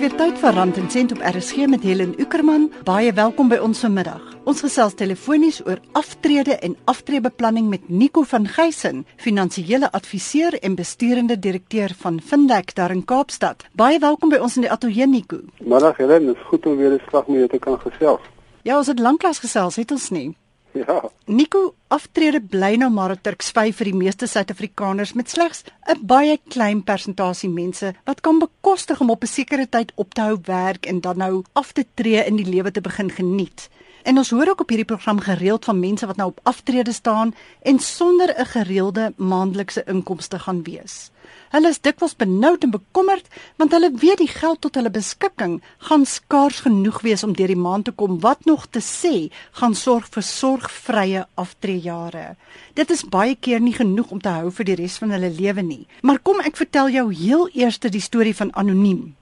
weer tyd vir Rand en Sent op RSG met Helen Ukerman. Baie welkom by ons vanmiddag. Ons gesels telefonies oor aftrede en aftreebeplanning met Nico van Geysen, finansiële adviseur en besturende direkteur van Findek daar in Kaapstad. Baie welkom by ons in die ateljee Nico. Middag Helen, dit is goed om weer 'n slag met jou te kan gesels. Ja, ons het lanklaas gesels, het ons nie? Ja. Nico, aftrede bly nou maar 'n Turksvy vir die meeste Suid-Afrikaners met slegs 'n baie klein persentasie mense wat kan bekostig om op 'n sekere tyd op te hou werk en dan nou af te tree in die lewe te begin geniet. En ons hoor ook op hierdie program gereeld van mense wat nou op aftrede staan en sonder 'n gereelde maandelikse inkomste gaan wees. Hulle is dikwels benoud en bekommerd want hulle weet die geld tot hulle beskikking gaan skaars genoeg wees om deur die maand te kom wat nog te sê gaan sorg vir sorgvrye aftreejare. Dit is baie keer nie genoeg om te hou vir die res van hulle lewe nie. Maar kom ek vertel jou heel eers die storie van anoniem.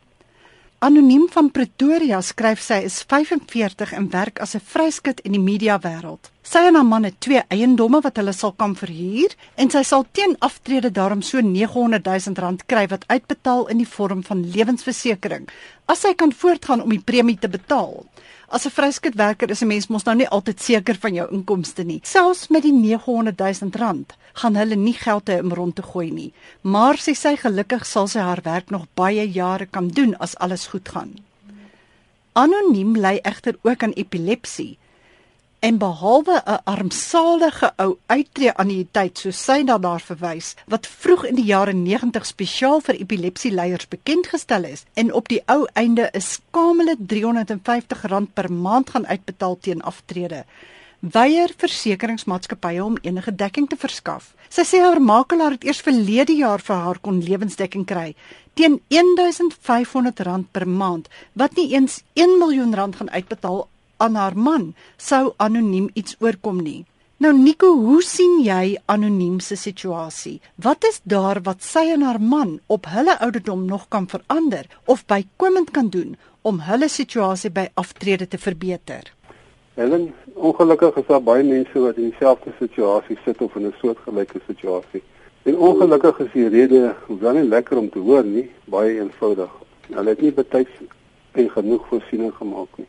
Anoniem van Pretoria skryf sy is 45 en werk as 'n vryskut in die media wêreld. Sy en haar man het twee eiendomme wat hulle sal kan verhuur en sy sal teen aftrede daarom so 900 000 rand kry wat uitbetaal in die vorm van lewensversekering as sy kan voortgaan om die premie te betaal. As 'n vryskutwerker is 'n mens mos nou nie altyd seker van jou inkomste nie. Selfs met die 900 000 rand gaan hulle nie geld hê om rond te gooi nie. Maar sy sê gelukkig sal sy haar werk nog baie jare kan doen as alles goed gaan. Anoniem ly egter ook aan epilepsie. En behalwe 'n armsalige ou uittreë aan die tyd soos sy daarna verwys wat vroeg in die jare 90 spesiaal vir epilepsieleiers bekend gestel is en op die ou einde 'n skamele R350 per maand gaan uitbetaal teen aftrede weier versekeringsmaatskappye om enige dekking te verskaf. Sy sê haar makelaar het eers verlede jaar vir haar kon lewensdekking kry teen R1500 per maand wat nie eens 1 miljoen gaan uitbetaal aan haar man sou anoniem iets oorkom nie. Nou Nico, hoe sien jy anoniem se situasie? Wat is daar wat sy en haar man op hulle ouderdom nog kan verander of bykomend kan doen om hulle situasie by aftrede te verbeter? Helen, ongelukkig is daar baie mense wat in dieselfde situasie sit of in 'n soortgelyke situasie. En ongelukkig is die rede, hoewel nie lekker om te hoor nie, baie eenvoudig. Hulle het nie betyds en genoeg voorsiening gemaak nie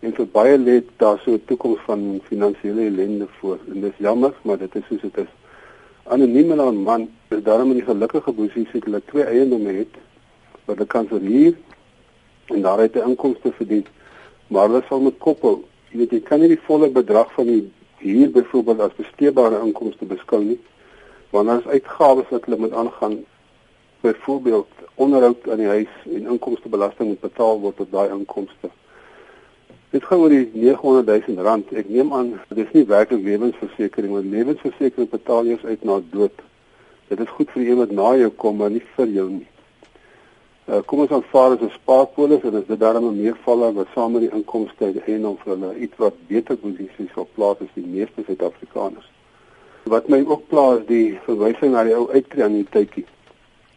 en vir baie lê daar so 'n toekoms van finansiële ellende voor. En dis jammer maar dit is soos dit is. Anoniem en 'n man is daarom in die gelukkige posisie dat hulle twee eiendomme het wat hulle kan verhuur en daaruit 'n inkomste verdien. Maar hulle sal met kop hou jy weet jy kan nie die volle bedrag van die huur byvoorbeeld as besteedbare inkomste beskou nie want daar is uitgawes wat hulle moet aangaan. Byvoorbeeld onderhoud aan die huis en inkomstebelasting moet betaal word op daai inkomste Dit gaan oor die 900 000 rand. Ek neem aan dit is nie werklik lewensversekering want lewensversekering betaal jy uit na dood. Dit is goed vir iemand na jou kom maar nie vir jou nie. Uh, kom ons aanvaar as 'n spaarpolis en as dit daarmee meeval wat saam met die inkomste en om vir hulle iets wat beter posisies op plaas as die meeste Suid-Afrikaners. Wat my ook plaas die verwysing na die ou tydjie.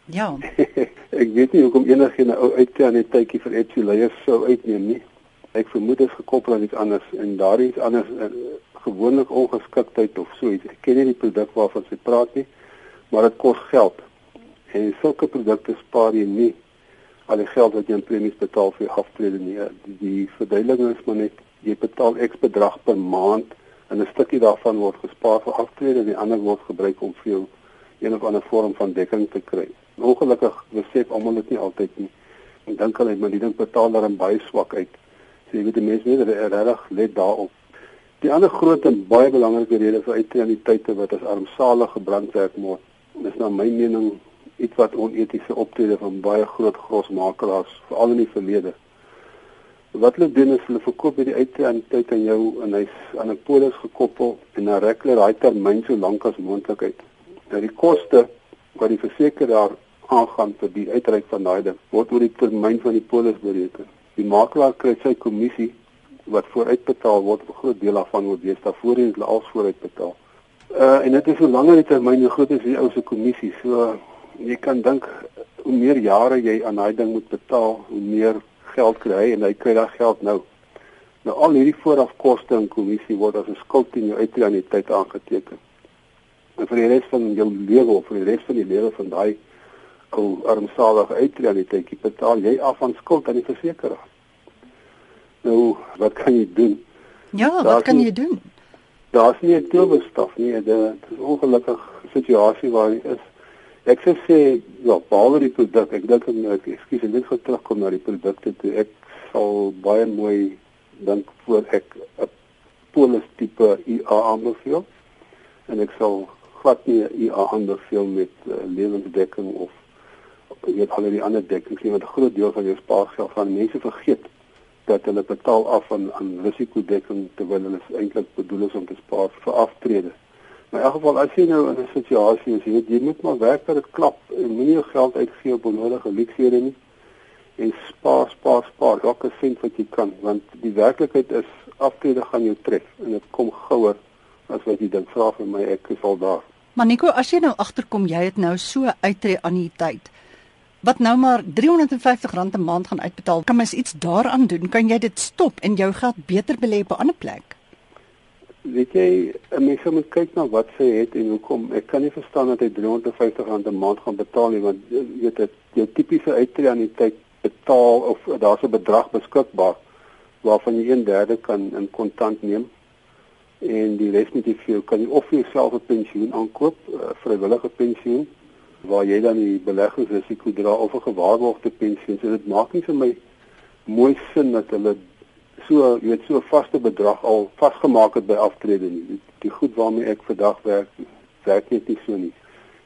Ja. ek weet nie hoekom enigiets 'n ou tydjie vir Etsy leiers sou uitneem nie ek vermoed dit is gekoppel aan iets anders en daardie iets anders uh, gewoonlik ongeskiktheid of so iets. Ek ken nie die produk waarvan sy praat nie, maar dit kos geld. En sulke produkte spaar jy nie al die geld wat jy in premies betaal vir aftrede nie. Die, die verduideliking is maar net jy betaal X bedrag per maand en 'n stukkie daarvan word gespaar vir aftrede en die ander word gebruik om vir jou een of ander vorm van dekking te kry. Ongelukkig besef almal dit nie altyd nie. Ek dink hulle het maar die ding betaal daar in baie swak uit. So jy weet die mense weet regtig let daarop. Die ander groot en baie belangrike rede vir uitreaniteite wat as armsalig gebrandwerk word, is na my mening iets wat onetiese optrede van baie groot grosmakelaars veral in die verlede. Wat hulle doen is hulle verkoop hierdie uitreaniteit aan jou en hy's aan 'n polis gekoppel en dan rek hulle daai termyn so lank as moontlik uit. Nou die koste wat die versekeraar aangaan vir die uitreik van daai ding word oor die termyn van die polis bereken die makelaar kry sy kommissie wat vooruitbetaal word 'n groot deel daarvan word wees daarvoor en hulle als vooruitbetaal. Uh en dit is hoe langer die termyn hoe groter is die ou se kommissie. So jy kan dink hoe meer jare jy aan daai ding moet betaal, hoe meer geld kry hy en hy kry daai geld nou. Nou al hierdie voorafkoste en kommissie word as 'n skuld in jou uitreaniteit aangeteken. En vir die res van jou lewe of vir die res van die lewe van daai ou armsalige uittreë aan die tydjie betaal jy af van skuld aan die versekeraar. Nou, wat kan jy doen? Ja, Daar's wat kan jy doen? Daar's nie 'n towerstaf nie. Dit is 'n ongelukkige situasie waar jy is. Ek sou sê, ja, behalwe die produk, ek dink ek ekskuus, ek wil terugkom na die produkte toe. Ek sal baie mooi dink voor ek 'n polis tipe IA aanbeveel en ek sal glad nie IA aanbeveel met uh, lewensdekking of weet al die ander dekkings nie want 'n groot deel van jou spaargeld van mense vergeet dat hulle betaal af aan aan risikodekking terwyl hulle eintlik bedoel is om te spaar vir aftrede. Maar in elk geval as jy nou in 'n situasie is, jy weet jy moet maar werk dat dit klap en moenie jou geld uitgee op onnodige luksehede nie en spaar spaar spaar elke sent wat jy kan want die werklikheid is aftrede gaan jou tref en dit kom gouer as wat jy dink vra vir my ek is al daar. Maar Nico, as jy nou agterkom jy het nou so uittreë aan die tyd wat nou maar R350 'n maand gaan uitbetaal, kan mens iets daaraan doen? Kan jy dit stop en jou geld beter belê op 'n ander plek? Weet jy, mens moet kyk na wat sy het en hoekom. Ek kan nie verstaan dat hy R350 'n maand gaan betaal nie want jy weet dit jou tipiese uittreë aan die tyd betaal of daar's 'n bedrag beskikbaar waarvan jy 1/3 kan in kontant neem en die res moet jy vir kan jy of vir jouself 'n pensioen aankoop, 'n vrywillige pensioen waar jy dan die beleggingsrisiko dra of 'n gewaarborgde pensioen. So dit maak nie vir my mooi sin dat hulle so, jy weet, so 'n vaste bedrag al vasgemaak het by aftrede nie. Die, die goed waarmee ek vandag werk, werk net nie so nie.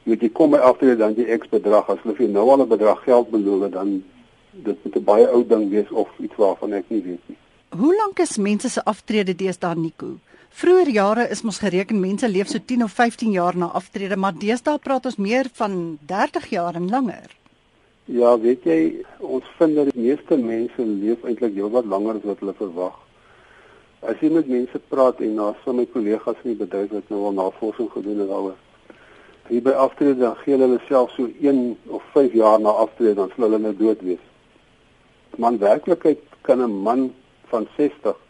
Jy weet jy kom by aftrede dan jy X bedrag as hulle vir nou al 'n bedrag geld beloof dan dit moet 'n baie ou ding wees of iets waarvan ek nie weet nie. Hoe lank is mense se aftrede deesdae Nico? Vroeger jare is mos gereken mense leef so 10 of 15 jaar na aftrede, maar deesdae praat ons meer van 30 jaar en langer. Ja, weet jy, ons vind dat die meeste mense leef eintlik heelwat langer as wat hulle verwag. As jy met mense praat en na some my kollegas in die bedryf wat nou al navorsing gedoen het daaroor. Hier by aftrede dan gee hulle self so 1 of 5 jaar na aftrede dan sal hulle nou dood wees. Man werklikheid kan 'n man van 60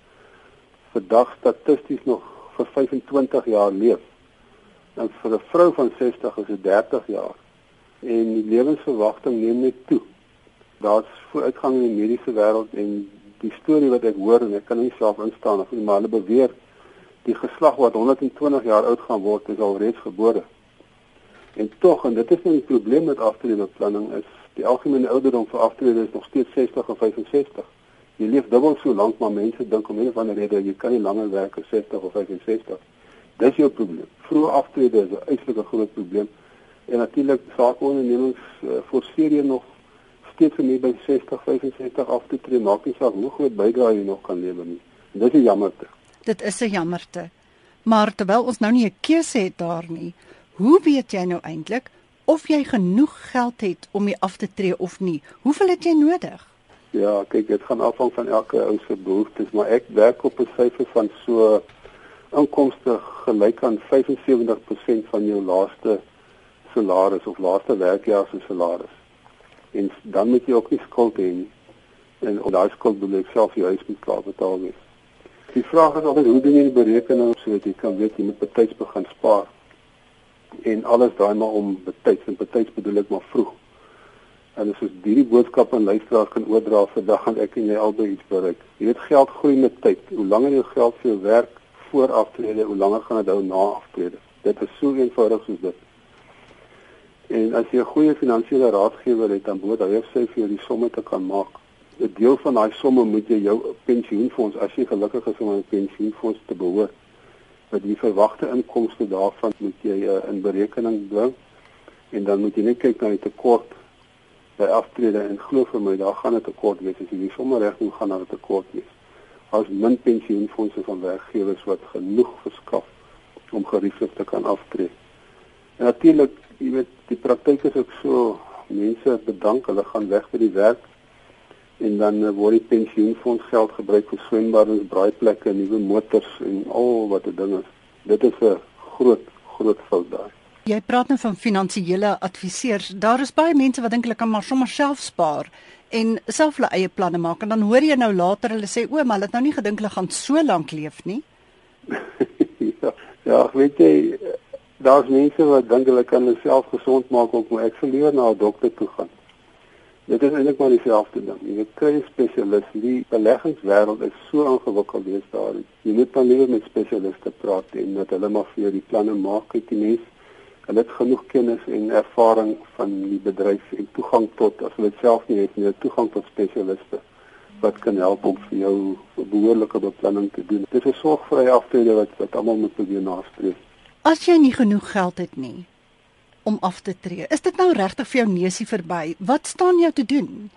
vandag statisties nog vir 25 jaar leef. En vir 'n vrou van 60 is dit 30 jaar. En die lewensverwagting neem net toe. Daar's vooruitgang in die mediese wêreld en die storie wat ek hoor en ek kan nie self instaan of nie, maar hulle beweer die geslag wat 120 jaar oud gaan word is alreeds gebore. En tog en dit is nou die probleem met aftreebeplanning is die algemene ouderdom vir aftrede is nog steeds 60 of 65 jy leef dubbel so lank maar mense dink om een of ander rede jy kan nie langer werk as 60 of 65. Dis jou probleem. Vroeë aftrede is 'n uitslike groot probleem. En natuurlik saakondernemings uh, forceer jy nog steeds om by 60, 65 af te tree, maak nie saak hoe groot bydrae jy nog kan lewer nie. En dis 'n jammerte. Dit is 'n jammerte. Maar terwyl ons nou nie 'n keuse het daar nie, hoe weet jy nou eintlik of jy genoeg geld het om jy af te tree of nie? Hoeveel het jy nodig? Ja, kyk, dit gaan afhang van elke ou se behoeftes, maar ek werk op 'n syfer van so inkomste gelyk aan 75% van jou laaste salaris of laaste werkjaar se salaris. En dan moet jy ook nie skuld hê nie. En op daai skuld moet jy self jou huis moet klaar betaal wees. Die vraag is altyd hoe doen jy die berekening sodat jy kan weet jy moet betyds begin spaar. En alles daai maar om betyds en betyds bedoel ek maar vroeg En as ons hierdie boodskap aan luisteraars kan oordra vir dag gaan ek en jy albei iets bereik. Jy weet geld groei met tyd. Hoe langer jy geld vir jou werk voor aftrede, hoe langer gaan dit hou na aftrede. Dit is so eenvoudig soos dit. En as jy 'n goeie finansiële raadgewer het, dan moet hy sê vir jou die somme te kan maak. 'n Deel van daai somme moet jy jou pensioenfonds as jy gelukkig is om 'n pensioenfonds te behoort. Vir die verwagte inkomste daarvan moet jy uh, in berekening bring en dan moet jy net kyk na die tekort by aftrede en glo vir my daar gaan 'n tekort wees as jy nie sommer reg doen gaan daar 'n tekort wees. As min pensioenfonde van werkgewers wat genoeg verskaf om gerieflik te kan aftree. En natuurlik, jy weet, die praktyk is ook so mense bedank, hulle gaan weg by die werk en dan uh, word die pensioenfonds geld gebruik vir swembaddens, braaiplekke, nuwe motors en al wat 'n ding is. Dit is 'n groot groot fout daar. Jy praat nou van finansiële adviseurs. Daar is baie mense wat dink hulle kan maar sommer self spaar en self hulle eie planne maak en dan hoor jy nou later hulle sê o, maar hulle het nou nie gedink hulle gaan so lank leef nie. ja, ja, weet jy daar's mense wat dink hulle kan hulself gesond maak ook maar ek verleer na 'n dokter toe gaan. Dit is eintlik maar dieselfde ding. Jy kry 'n spesialis. Die beleggingswêreld is so ingewikkeld deesdae. Jy moet dan liewer met spesialiste praat en dat hulle maar vir jou die planne maak. Kyk, die mense hulle het genoeg kennis en ervaring van die bedryf en toegang tot as hulle self nie het nie, toegang tot spesialiste wat kan help om vir jou 'n behoorlike beplanning te doen. Dit is 'n sorgvrye aftrede wat wat almal moet probeer nastreef. As jy nie genoeg geld het nie om af te tree, is dit nou regtig vir jou neusie verby? Wat staan jou te doen?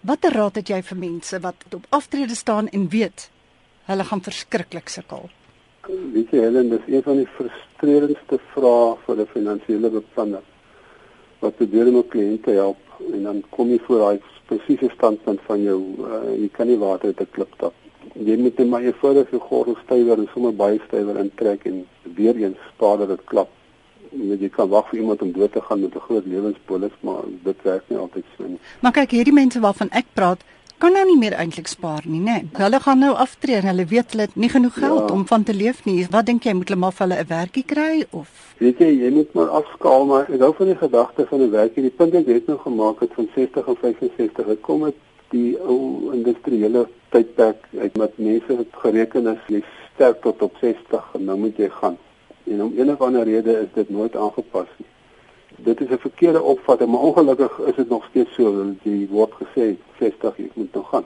Watter raad het jy vir mense wat op aftrede staan en weet hulle gaan verskriklik sukkel? Weet jy Helen, dis een van die frustrerendste vrae vir 'n finansiële beplanner. Wat probeer om 'n kliënt te help en dan kom jy voor daai presiese standpunt van jou uh, jy kan nie water 'n klip tap. Jy moet net maar jou gordel stywer en sommer baie stywer intrek en weer eens spaar dat dit klap. Jy kan wag vir iemand om dood te gaan met 'n groot lewenspolis, maar dit werk nie altyd so nie. Maar kyk, hierdie mense waarvan ek praat, kan nou nie meer eintlik spaar nie, né? Nee. Hulle gaan nou aftree en hulle weet hulle het nie genoeg geld ja. om van te leef nie. Wat dink jy, moet hulle maar vir hulle 'n werkie kry of Weet jy, jy moet maar afskaal, maar ek hou van die gedagte van 'n werkie. Die punt wat jy nou gemaak het van 60 en 65, dit kom met die ou industriële tydperk uit met mense wat gereken is jy sterk tot op 60 en nou moet jy gaan. En om een of ander rede is dit nooit aangepas nie dit is 'n verkeerde opvatting, maar ongelukkig is dit nog steeds so dat jy word gesê 60 jy moet nog gaan.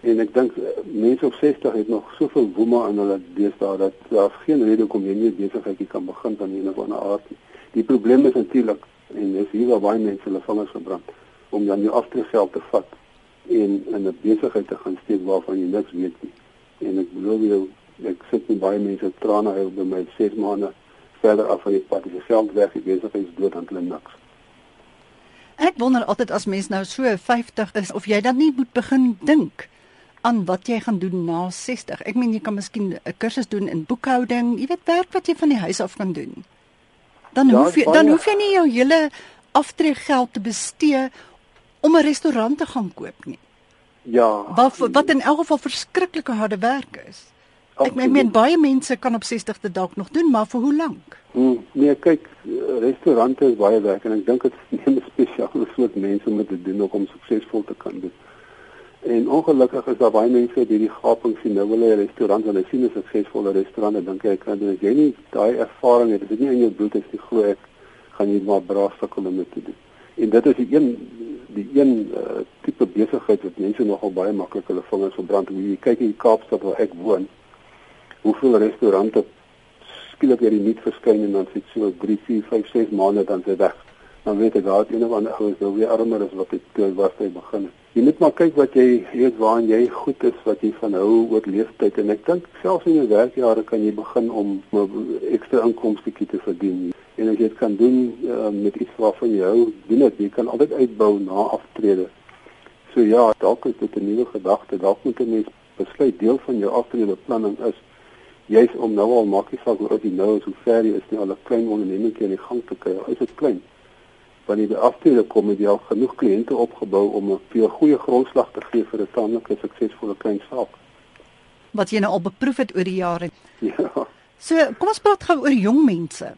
En ek dink eh, mense op 60 het nog soveel woema aan hulle deesdae dat daar geen rede kom jy nie besigheid kan begin van een of ander aard. Die probleem is natuurlik en dis hier waar baie mense hulle vingers verbrand om dan jou aftreegeld te vat en in 'n besigheid te gaan steek waarvan jy niks weet nie. En ek belowe jou ek sit met baie mense trane huil by my 6 maande verder af van die pad. Die geld weg, die besigheid is dood aan hulle niks. Ek wonder altyd as mens nou so 50 is of jy dan nie moet begin dink aan wat jy gaan doen na 60. Ek meen jy kan miskien 'n kursus doen in boekhouding, jy weet werk wat jy van die huis af kan doen. Dan ja, hoef jy dan hoef jy nie jou hele aftreegeld te bestee om 'n restaurant te gaan koop nie. Ja. Wat wat in elk geval verskriklike harde werk is. Ek meen, baie mense kan op 60de dalk nog doen, maar vir hoe lank? Hmm, nee, kyk, restaurante is baie werk en ek dink dit neem 'n spesiale soort mense om dit te doen om suksesvol te kan doen. En ongelukkig is daar baie mense wat hierdie gaping sien nou hulle 'n restaurant en hulle sien 'n suksesvolle restaurant en dink ek kan doen. As jy nie daai ervaring het, dit is nie in jou bloed is die glo ek gaan jy maar braaf sukkel om dit te doen. En dit is die een die een uh, tipe besigheid wat mense nogal baie maklik hulle vingers verbrand. Jy kyk in Kaapstad waar ek woon hoeveel restaurante skielik weer die nuut verskyn en dan sit so 3, 4, 5, 6 maande dan se weg. Dan weet ek daar een of ander ouens nou weer armer is wat dit toe was hy begin. Jy moet maar kyk wat jy weet waar jy goed is wat jy van hou oor leeftyd en ek dink selfs in jou werkjare kan jy begin om ekstra inkomste te verdien. En as jy dit kan doen uh, met iets waarvan jy hou, doen dit jy kan altyd uitbou na aftrede. So ja, dalk is dit 'n nuwe gedagte, dalk moet 'n mens besluit deel van jou aftredebeplanning is juis om nou al saak hoe oud jy nou is, hoe ver jy is nie, al 'n klein onderneming in die gang te kry. Is dit klein? Wanneer jy aftrede kom jy al genoeg kliënte opgebou om 'n 'n goeie grondslag te gee vir 'n tamelike suksesvolle klein saak. Wat jy nou al beproef het oor die jare. Ja. So, kom ons praat gou oor jong mense.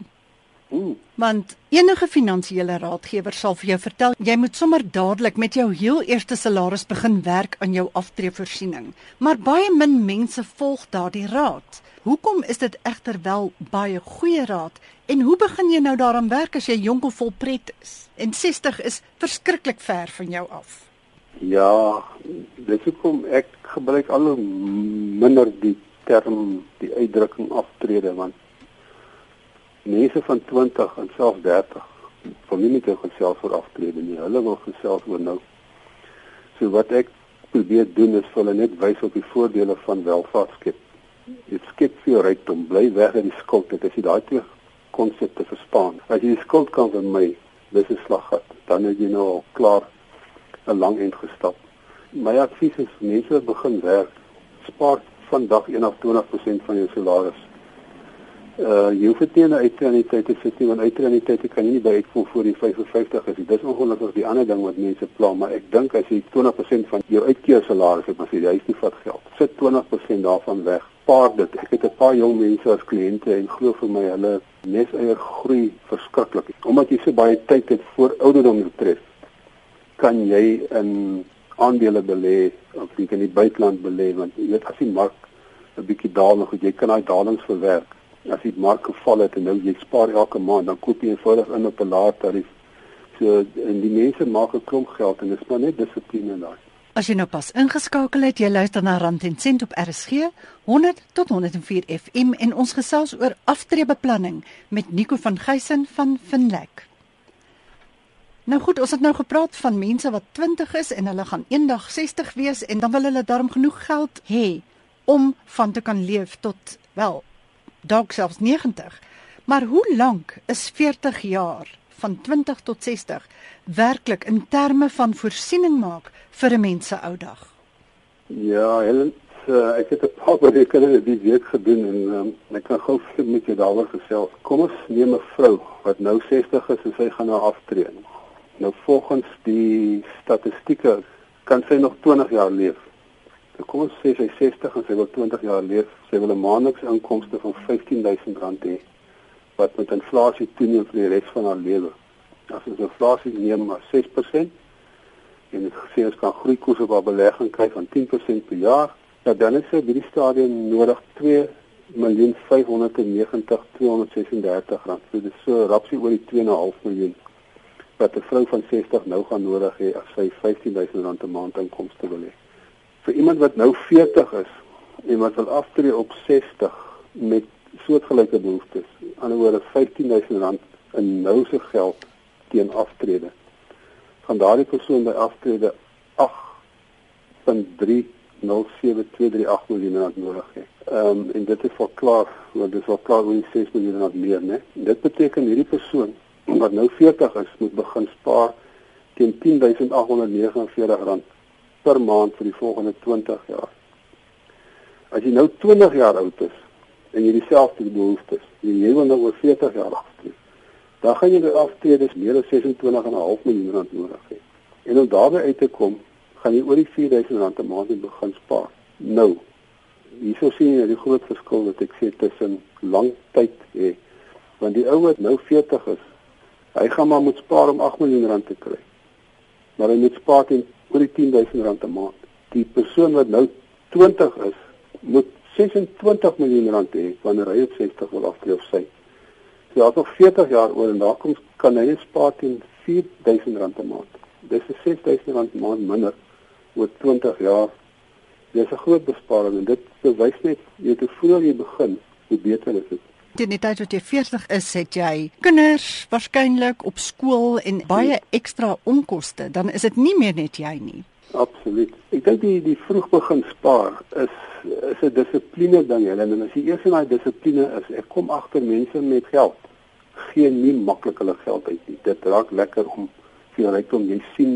Hmm. Want enige finansiële raadgewer sal vir jou vertel jy moet sommer dadelik met jou heel eerste salaris begin werk aan jou aftreevoorsiening. Maar baie min mense volg daardie raad. Hoekom is dit egter wel baie goeie raad en hoe begin jy nou daaraan werk as jy jonk of vol pret is? En 60 is verskriklik ver van jou af. Ja, dit hoekom ek gebruik al minder die term die uitdrukking aftrede want mense van 20 en selfs 30 van nie net gesels oor aftrede nie. Hulle wil gesels oor nou. So wat ek probeer doen is hulle net wys op die voordele van welvaart skep. Dit skep vir jou rykdom, bly weg uit die skuld. Dit is daai twee konsepte verstaan. As jy die skuld kan vermy, dis 'n slaggat. Dan het jy nou al klaar 'n lang eind gestap. My advies is mense begin werk, spaar vandag 1 of 20% van jou salaris uh jy hoef dit nie na uitreuniteit te sit nie want uitreuniteit kan jy nie by uitvoer voor die 55 is. Dit is ongelukkig die ander ding wat mense pla, maar ek dink as jy 20% van jou uitkeer salaris het, maar jy huis nie vat geld. Sit 20% daarvan weg spaar dit. Ek het 'n paar jong mense as kliënte en glo vir my hulle neseier groei verskriklik. Omdat jy so baie tyd het voor ouderdom betref, kan jy in aandele belê of jy kan in die buiteland belê want jy weet as die mark 'n bietjie daal nog, jy kan daai dalings verwerk. As die mark geval het en nou jy spaar elke maand, dan koop jy eenvoudig in op 'n laer tarief. So en die mense maak 'n klomp geld en dit is maar net dissipline daai. As jy nou pas ingeskakel het, jy luister na Rand en Sent op RSG 100 tot 104 FM en ons gesels oor aftreebeplanning met Nico van Geysen van Finlek. Nou goed, ons het nou gepraat van mense wat 20 is en hulle gaan eendag 60 wees en dan wil hulle daarom genoeg geld hê om van te kan leef tot wel dalk selfs 90. Maar hoe lank is 40 jaar van 20 tot 60 werklik in terme van voorsiening maak vir 'n mens se ou dag? Ja, Helen, uh, ek het 'n paar berekeninge die week gedoen en um, ek kan gou met jou daaroor gesels. Kom ons neem 'n vrou wat nou 60 is en sy gaan nou aftree. Nou volgens die statistieke kan sy nog 20 jaar leef. Nou kom ons sê sy 60 en sy wil 20 jaar leef, sy wil 'n maandelikse inkomste van R15000 hê wat met inflasie toeneem vir die res van haar lewe. As ons inflasie neem maar 6% en gesê ons kan groeikoers op haar belegging kry van 10% per jaar, ja, dan is dit by die stadium nodig 2 miljoen 590 236 rand. So dit is so rapsie oor die 2.5 miljoen wat 'n vrou van 60 nou gaan nodig hê as sy 15000 rand 'n maand inkomste wil hê. Vir iemand wat nou 40 is en wat wil aftree op 60 met soortgelyke behoeftes. Aan die ander woorde R15000 in nou se geld teen aftrede. Van daardie persoon by aftrede 8.307238 miljoen rand nodig het. Ehm um, en dit is vir klaar, want dit is vir klaar oor 6 miljoen rand meer, né? Dit beteken hierdie persoon wat nou 40 is, moet begin spaar teen R10849 per maand vir die volgende 20 jaar. As jy nou 20 jaar oud is, en jy dieselfde behoeftes. Jy wil nou oor 40 jaar aftree. Dan gaan jy by aftredes meer as 26,5 miljoen rand nodig hê. En om daarby uit te kom, gaan jy oor die 4000 rand per maand begin spaar. Nou, hierso sien jy die groot verskil wat ek sê tussen lang tyd hê. Want die ou wat nou 40 is, hy gaan maar moet spaar om 8 miljoen rand te kry. Maar hy moet spaar teen oor die 10000 rand per maand. Die persoon wat nou 20 is, moet 26 miljoen rand hê wanneer hy op 60 wil aftree of sy. So hy het nog 40 jaar oor en daar kom kan hy spaar teen 4000 rand per maand. Dis 'n 6000 rand per maand minder oor 20 jaar. Dis 'n groot besparing en dit bewys net jy te vroeg jy begin, hoe beter is dit. Teen die tyd wat jy 40 is, het jy kinders waarskynlik op skool en baie ekstra onkoste, dan is dit nie meer net jy nie. Absoluut. Ek dink die die vroeg begin spaar is is 'n dissipline ding hulle en as jy eers in daai dissipline is, ek kom agter mense met geld gee nie maklik hulle geld uit nie. Dit raak lekker om vir rykdom jy sien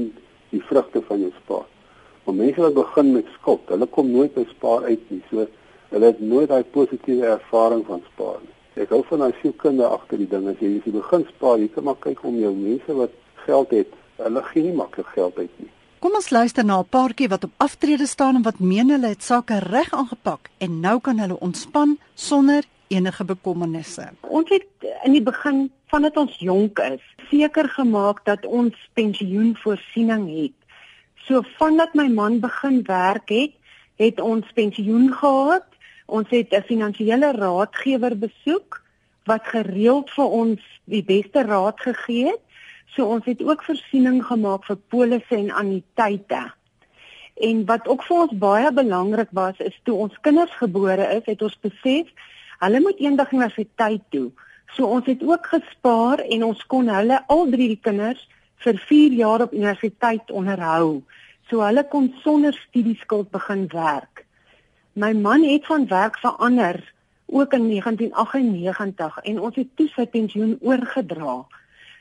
die vrugte van jou spaar. Maar mense wat begin met skuld, hulle kom nooit by spaar uit nie. So hulle het nooit daai positiewe ervaring van spaar nie. Ek hou van daai sielkunde agter die ding. As jy as jy begin spaar, jy kan maar kyk om jou mense wat geld het, hulle gee nie maklik geld uit nie. Kom ons luister na 'n paartjie wat op aftrede staan en wat meen hulle het sake reg aangepak en nou kan hulle ontspan sonder enige bekommernisse. Ons het in die begin vandat ons jonk is, seker gemaak dat ons pensioenvoorsiening het. So vandat my man begin werk het, het ons pensioen gehad. Ons het 'n finansiële raadgewer besoek wat gereeld vir ons die beste raad gegee het So ons het ook voorsiening gemaak vir polisse en anniteite. En wat ook vir ons baie belangrik was is toe ons kinders gebore is, het ons besef hulle moet eendag universiteit toe. So ons het ook gespaar en ons kon hulle al drie die kinders vir 4 jaar op universiteit onderhou. So hulle kon sonder studieskuld begin werk. My man het van werk verander ook in 1998 en ons het toe sy pensioen oorgedra.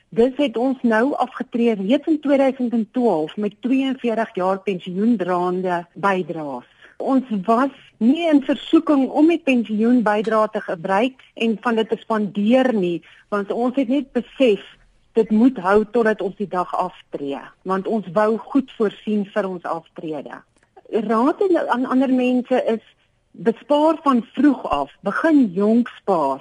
Dis het ons nou afgetree reeds in 2012 met 42 jaar pensioendraande bydraes. Ons was nie in versoeking om die pensioenbydrae te gebruik en van dit te spandeer nie, want ons het net besef dit moet hou totdat ons die dag aftree, want ons wou goed voorsien vir ons aftrede. Raad aan ander mense is bespaar van vroeg af, begin jonk spaar.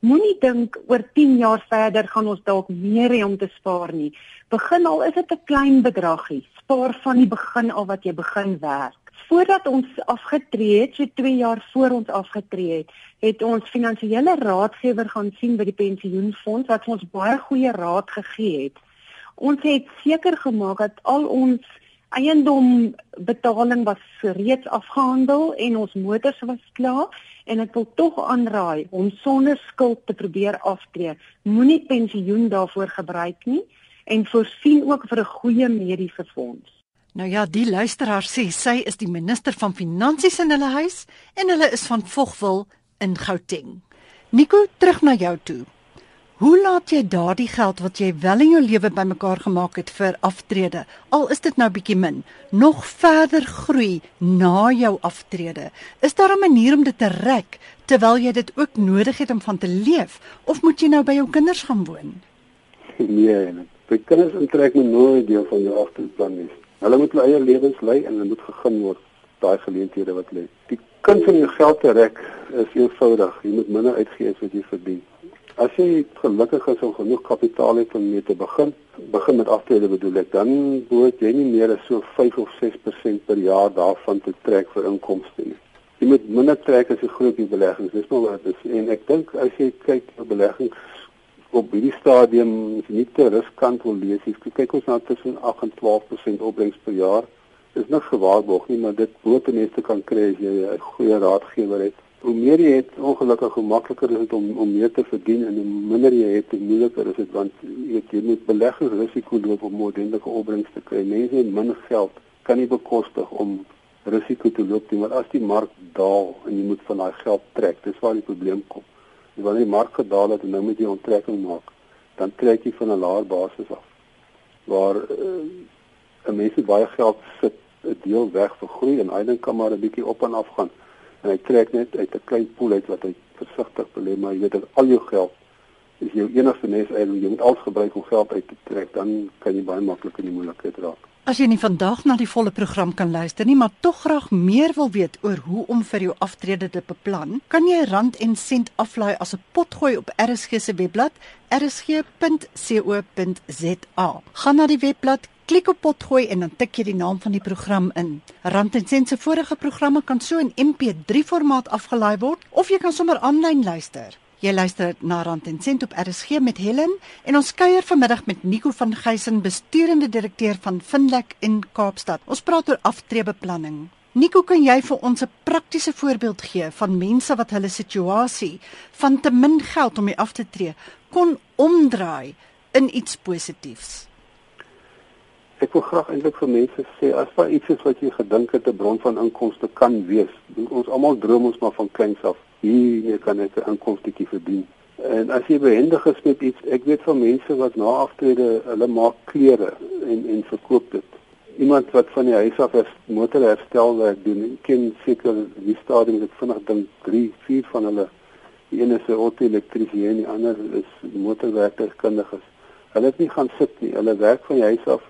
Moenie dink oor 10 jaar verder gaan ons dalk meer hê om te spaar nie. Begin al is dit 'n klein bedragie. Spaar van die begin al wat jy begin werk. Voordat ons afgetree het, so 2 jaar voor ons afgetree het, het ons finansiële raadgewer gaan sien by die pensioenfonds wat ons baie goeie raad gegee het. Ons het seker gemaak dat al ons eiendom betaling was reeds afgehandel en ons motors was klaar en ek wil tog aanraai om sonder skuld te probeer aftree. Moenie pensioen daarvoor gebruik nie en voorsien ook vir 'n goeie mediese fonds. Nou ja, die luisteraar sê sy is die minister van finansies in hulle huis en hulle is van Vogwel in Gauteng. Nico, terug na jou toe. Hoe laat jy daardie geld wat jy wel in jou lewe bymekaar gemaak het vir aftrede, al is dit nou bietjie min, nog verder groei na jou aftrede? Is daar 'n manier om dit te rek terwyl jy dit ook nodig het om van te leef of moet jy nou by jou kinders gaan woon? Nee, vir kinders intrek moet nooit deel van jou afstandsplan wees. Hulle moet hulle eie lewens lei en hulle moet gegun word daai geleenthede wat lê. Die kuns om jou geld te rek is eenvoudig. Jy moet minder uitgee as wat jy verdien. As jy gelukkig is om genoeg kapitaal het om mee te begin, begin met aftrede bedoel ek, dan moet jy nie meer as so 5 of 6% per jaar daarvan te trek vir inkomste nie. Jy moet minder trek as jy groot beleggings, dis maar wat is en ek dink as jy kyk na beleggings op hierdie stadium is nie te riskant wil lees. Jy kyk ons na tussen 8 en 12% opbrengs per jaar. Dis niks gewaarborg nie, maar dit moet ten minste kan kry as jy 'n goeie raadgewer het hoe meer jy het, ongelukkig hoe makliker is dit om om meer te verdien en hoe minder jy het, hoe moeiliker is dit want jy jy moet beleggingsrisiko loop om moordentlike opbrengs te kry. Mense met min geld kan nie bekostig om risiko te loop nie, maar as die mark daal en jy moet van daai geld trek, dis waar die probleem kom. Jy wil nie mark gedaal het en nou moet jy onttrekking maak, dan trek jy van 'n laer basis af. Waar uh, 'n mens baie geld sit 'n deel weg vir groei en eintlik kan maar 'n bietjie op en af gaan en hy trek net uit 'n klein pool uit wat hy versigtig belê maar jy weet dat al jou geld is jou enigste nes eiendom jy moet alles gebruik om geld uit te trek dan kan jy baie maklik in die moeilikheid raak As jy nie vandag na die volle program kan luister nie, maar tog graag meer wil weet oor hoe om vir jou aftrede te beplan, kan jy rand en sent aflaai as 'n potgooi op RSG se webblad rsg.co.za. Gaan na die webblad, klik op potgooi en dan tik jy die naam van die program in. Rand en Sent se vorige programme kan so in MP3 formaat afgelaai word of jy kan sommer aanlyn luister. Jy luister na Rand en Sent op RSG met Helen en ons kuier vanmiddag met Nico van Geysen, besturende direkteur van Finlek in Kaapstad. Ons praat oor aftreebeplanning. Nico, kan jy vir ons 'n praktiese voorbeeld gee van mense wat hulle situasie van te min geld om mee af te tree kon omdraai in iets positiefs? Ek wil graag eintlik vir mense sê as daar iets is wat jy gedink het 'n bron van inkomste kan wees, ons almal droom ons maar van kleins af. Hier kan ek 'n inkomstetjie verdien. En as jy behendig is met iets, ek weet van mense wat na aftrede, hulle maak klere en en verkoop dit. Iemand wat van die huis af is motorherstelwerk doen, ken seker die stadium dit vinnig dink 3, 4 van hulle. Die een is 'n auto-elektriesien en die ander is motorwerkerskundiges. Hulle het nie gaan sit nie, hulle werk van die huis af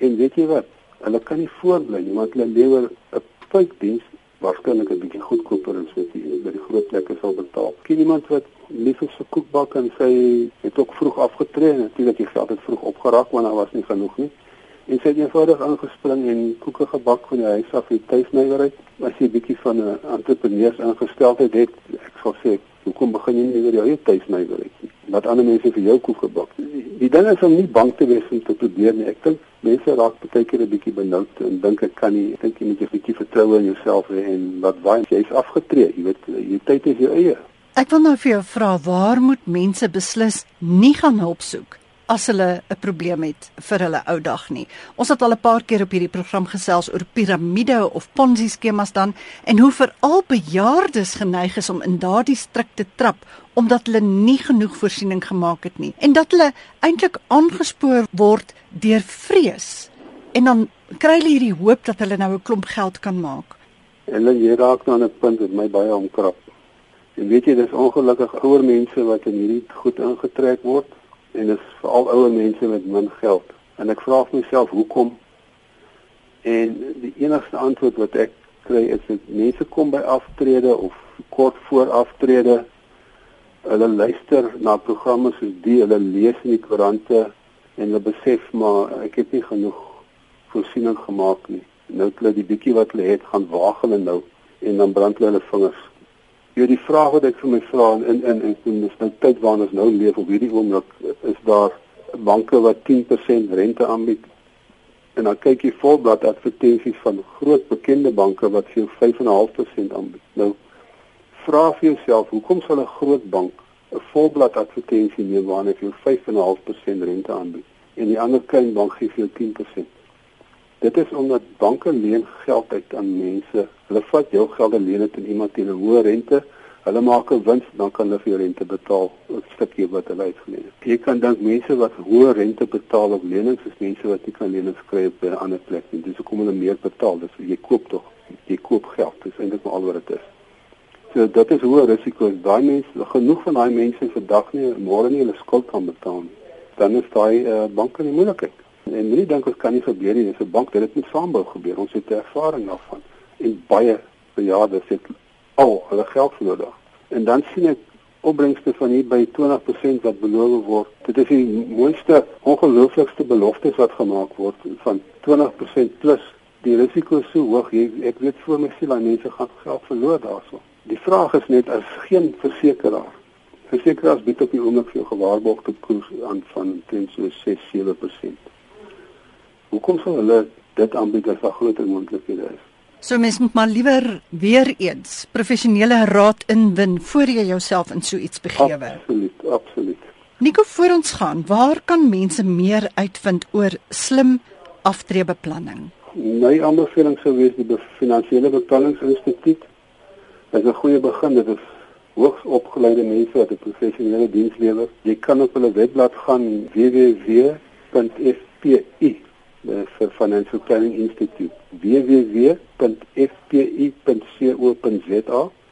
En weet jy wat? Hulle kan nie voortbly nie want hulle lewer 'n fake diens waarskynlik 'n bietjie goedkoper as wat jy by die groot plekke sal betaal. Ken iemand wat lief is vir koekbak en sy het ook vroeg afgetree en natuurlik jy geld het vroeg opgeraak want daar was nie genoeg nie. En sy het eenvoudig aangespring en koeke gebak van die huis af in tuisnywerheid. As jy bietjie van 'n entrepreneurs ingesteldheid het, ek sal sê, hoekom begin jy nie weer jou tuisnywerheid nie? Laat ander mense vir jou koek gebak. Die ding is om nie bang te wees om te probeer nie. Ek dink mense raak baie keer 'n bietjie benoud en dink ek kan nie. Ek dink jy moet 'n bietjie vertroue in jouself hê en wat waai jy's afgetree. Jy weet jy tyd is jou eie. Ek wil nou vir jou vra, waar moet mense beslis nie gaan hulp soek as hulle 'n probleem het vir hulle ou dag nie. Ons het al 'n paar keer op hierdie program gesels oor piramide of ponzi skemas dan en hoe veral bejaardes geneig is om in daardie struik te trap omdat hulle nie genoeg voorsiening gemaak het nie en dat hulle eintlik aangespoor word deur vrees. En dan kry hulle hierdie hoop dat hulle nou 'n klomp geld kan maak. Dan jy raak nou aan 'n punt wat my baie omkrap. En weet jy, dis ongelukkig ouer mense wat in hierdie goed ingetrek word en dit is veral ouer mense met min geld. En ek vra myself hoekom? En die enigste antwoord wat ek kry is dit mense kom by aftrede of kort voor aftrede. Hulle luister na programme soos die, hulle lees in die koerante en hulle besef maar ek het nie genoeg voorsiening gemaak nie. Nou het hulle die bietjie wat hulle het gaan waag hulle nou en dan brand hulle vingers. Ja die vraag wat ek vir my vra in in in in dis nou tyd waarna ons nou leef op hierdie oomblik is daar banke wat 10% rente aanbied en dan kyk jy volblad advertensies van groot bekende banke wat vir jou 5.5% aanbied. Nou vra vir jouself, hoekom sal 'n groot bank 'n volblad advertensie neem waarna hy jou 5.5% rente aanbied en die ander klein bank gee vir jou 10%? Dit is omdat banke leen geld uit aan mense. Hulle vat jou geld en leen dit aan iemand teen 'n hoë rente Hulle maak 'n wins, dan kan hulle vir jou rente betaal, 'n stukkie wat hulle uitgeleen het. Jy kan dink mense wat hoë rente betaal op lenings is mense wat nie kan lenings kry op 'n ander plek nie. Dis hoekom hulle meer betaal. Dis jy koop tog, jy koop geld. Dis eintlik maar al wat dit is. So dit is hoë risiko. Daai mense, genoeg van daai mense vandag nie môre nie hulle skuld kan betaal nie. Dan is daai uh, banke in moeilikheid. En moenie dink ons kan nie gebeur nie. Dis 'n bank, dit het met saambou gebeur. Ons het ervaring daarvan. En baie bejaardes het al hulle geld verloor daar. En dan sien ek opbrengste van hier by 20% wat beloof word. Dit is die mooiste, ongelooflikste beloftes wat gemaak word van 20% plus. Die risiko is so hoog. Jy, ek weet voor my siel aan mense gaan geld verloor daarso. Die vraag is net as geen versekeraar. Versekeraars bied op die oomblik vir jou gewaarborgde koers aan van teen so 6-7%. Hoekom sou hulle dit aanbied as 'n groter moontlikheid is? So mens moet maar liewer weer eens professionele raad inwin voor jy jouself in so iets begewe. Absoluut, absoluut. Nico, voor ons gaan, waar kan mense meer uitvind oor slim aftreebeplanning? My aanbeveling sou wees die Finansiële Beplanningsinstituut. Dit is 'n goeie begin. Dit is hoogs opgeleide mense wat 'n professionele diens lewer. Jy kan op hulle webblad gaan www.fpi vir Financial Planning Institute www.fpi.co.za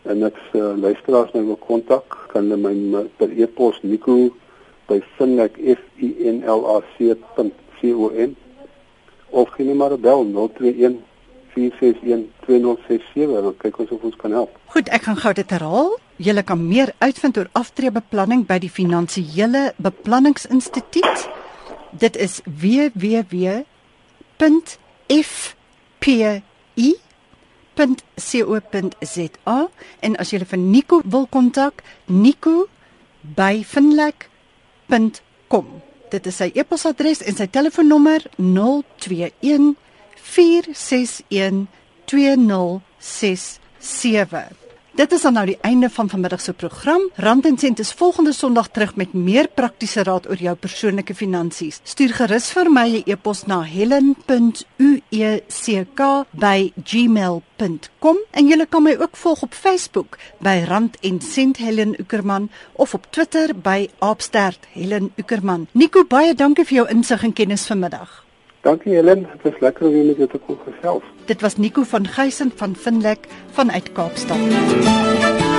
en ek uh, luisteraars nou wil kontak kan hulle my per e-pos nico@finlac.com of gee maar bel 021 4612067 en kyk ons of ons kan help. Goed, ek gaan gou dit herhaal. Jy kan meer uitvind oor aftreebeplanning by die Finansiële Beplanningsinstituut. Dit is www www.fpi.co.za en as jy vir Nico wil kontak, nico@finlek.com. Dit is sy e-posadres en sy telefoonnommer 021 461 2067. Dit is dan nou die einde van vanmiddag se program. Rand en Sent is volgende Sondag terug met meer praktiese raad oor jou persoonlike finansies. Stuur gerus vir my 'n e-pos na helen.uecka@gmail.com en jy kan my ook volg op Facebook by Rand en Sent Helen Ukerman of op Twitter by @Helen Ukerman. Nico, baie dankie vir jou insig en kennis vanmiddag. Dankie Helen, dit was lekker om met jou te kon gesels. Dit was Nico van Geysen van Finlek vanuit Kaapstad.